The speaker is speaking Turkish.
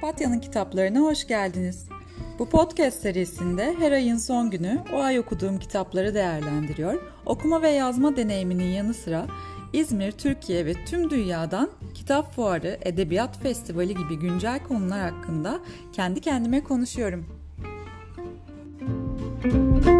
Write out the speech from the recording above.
Patya'nın kitaplarına hoş geldiniz. Bu podcast serisinde her ayın son günü o ay okuduğum kitapları değerlendiriyor. Okuma ve yazma deneyiminin yanı sıra İzmir, Türkiye ve tüm dünyadan kitap fuarı, edebiyat festivali gibi güncel konular hakkında kendi kendime konuşuyorum. Müzik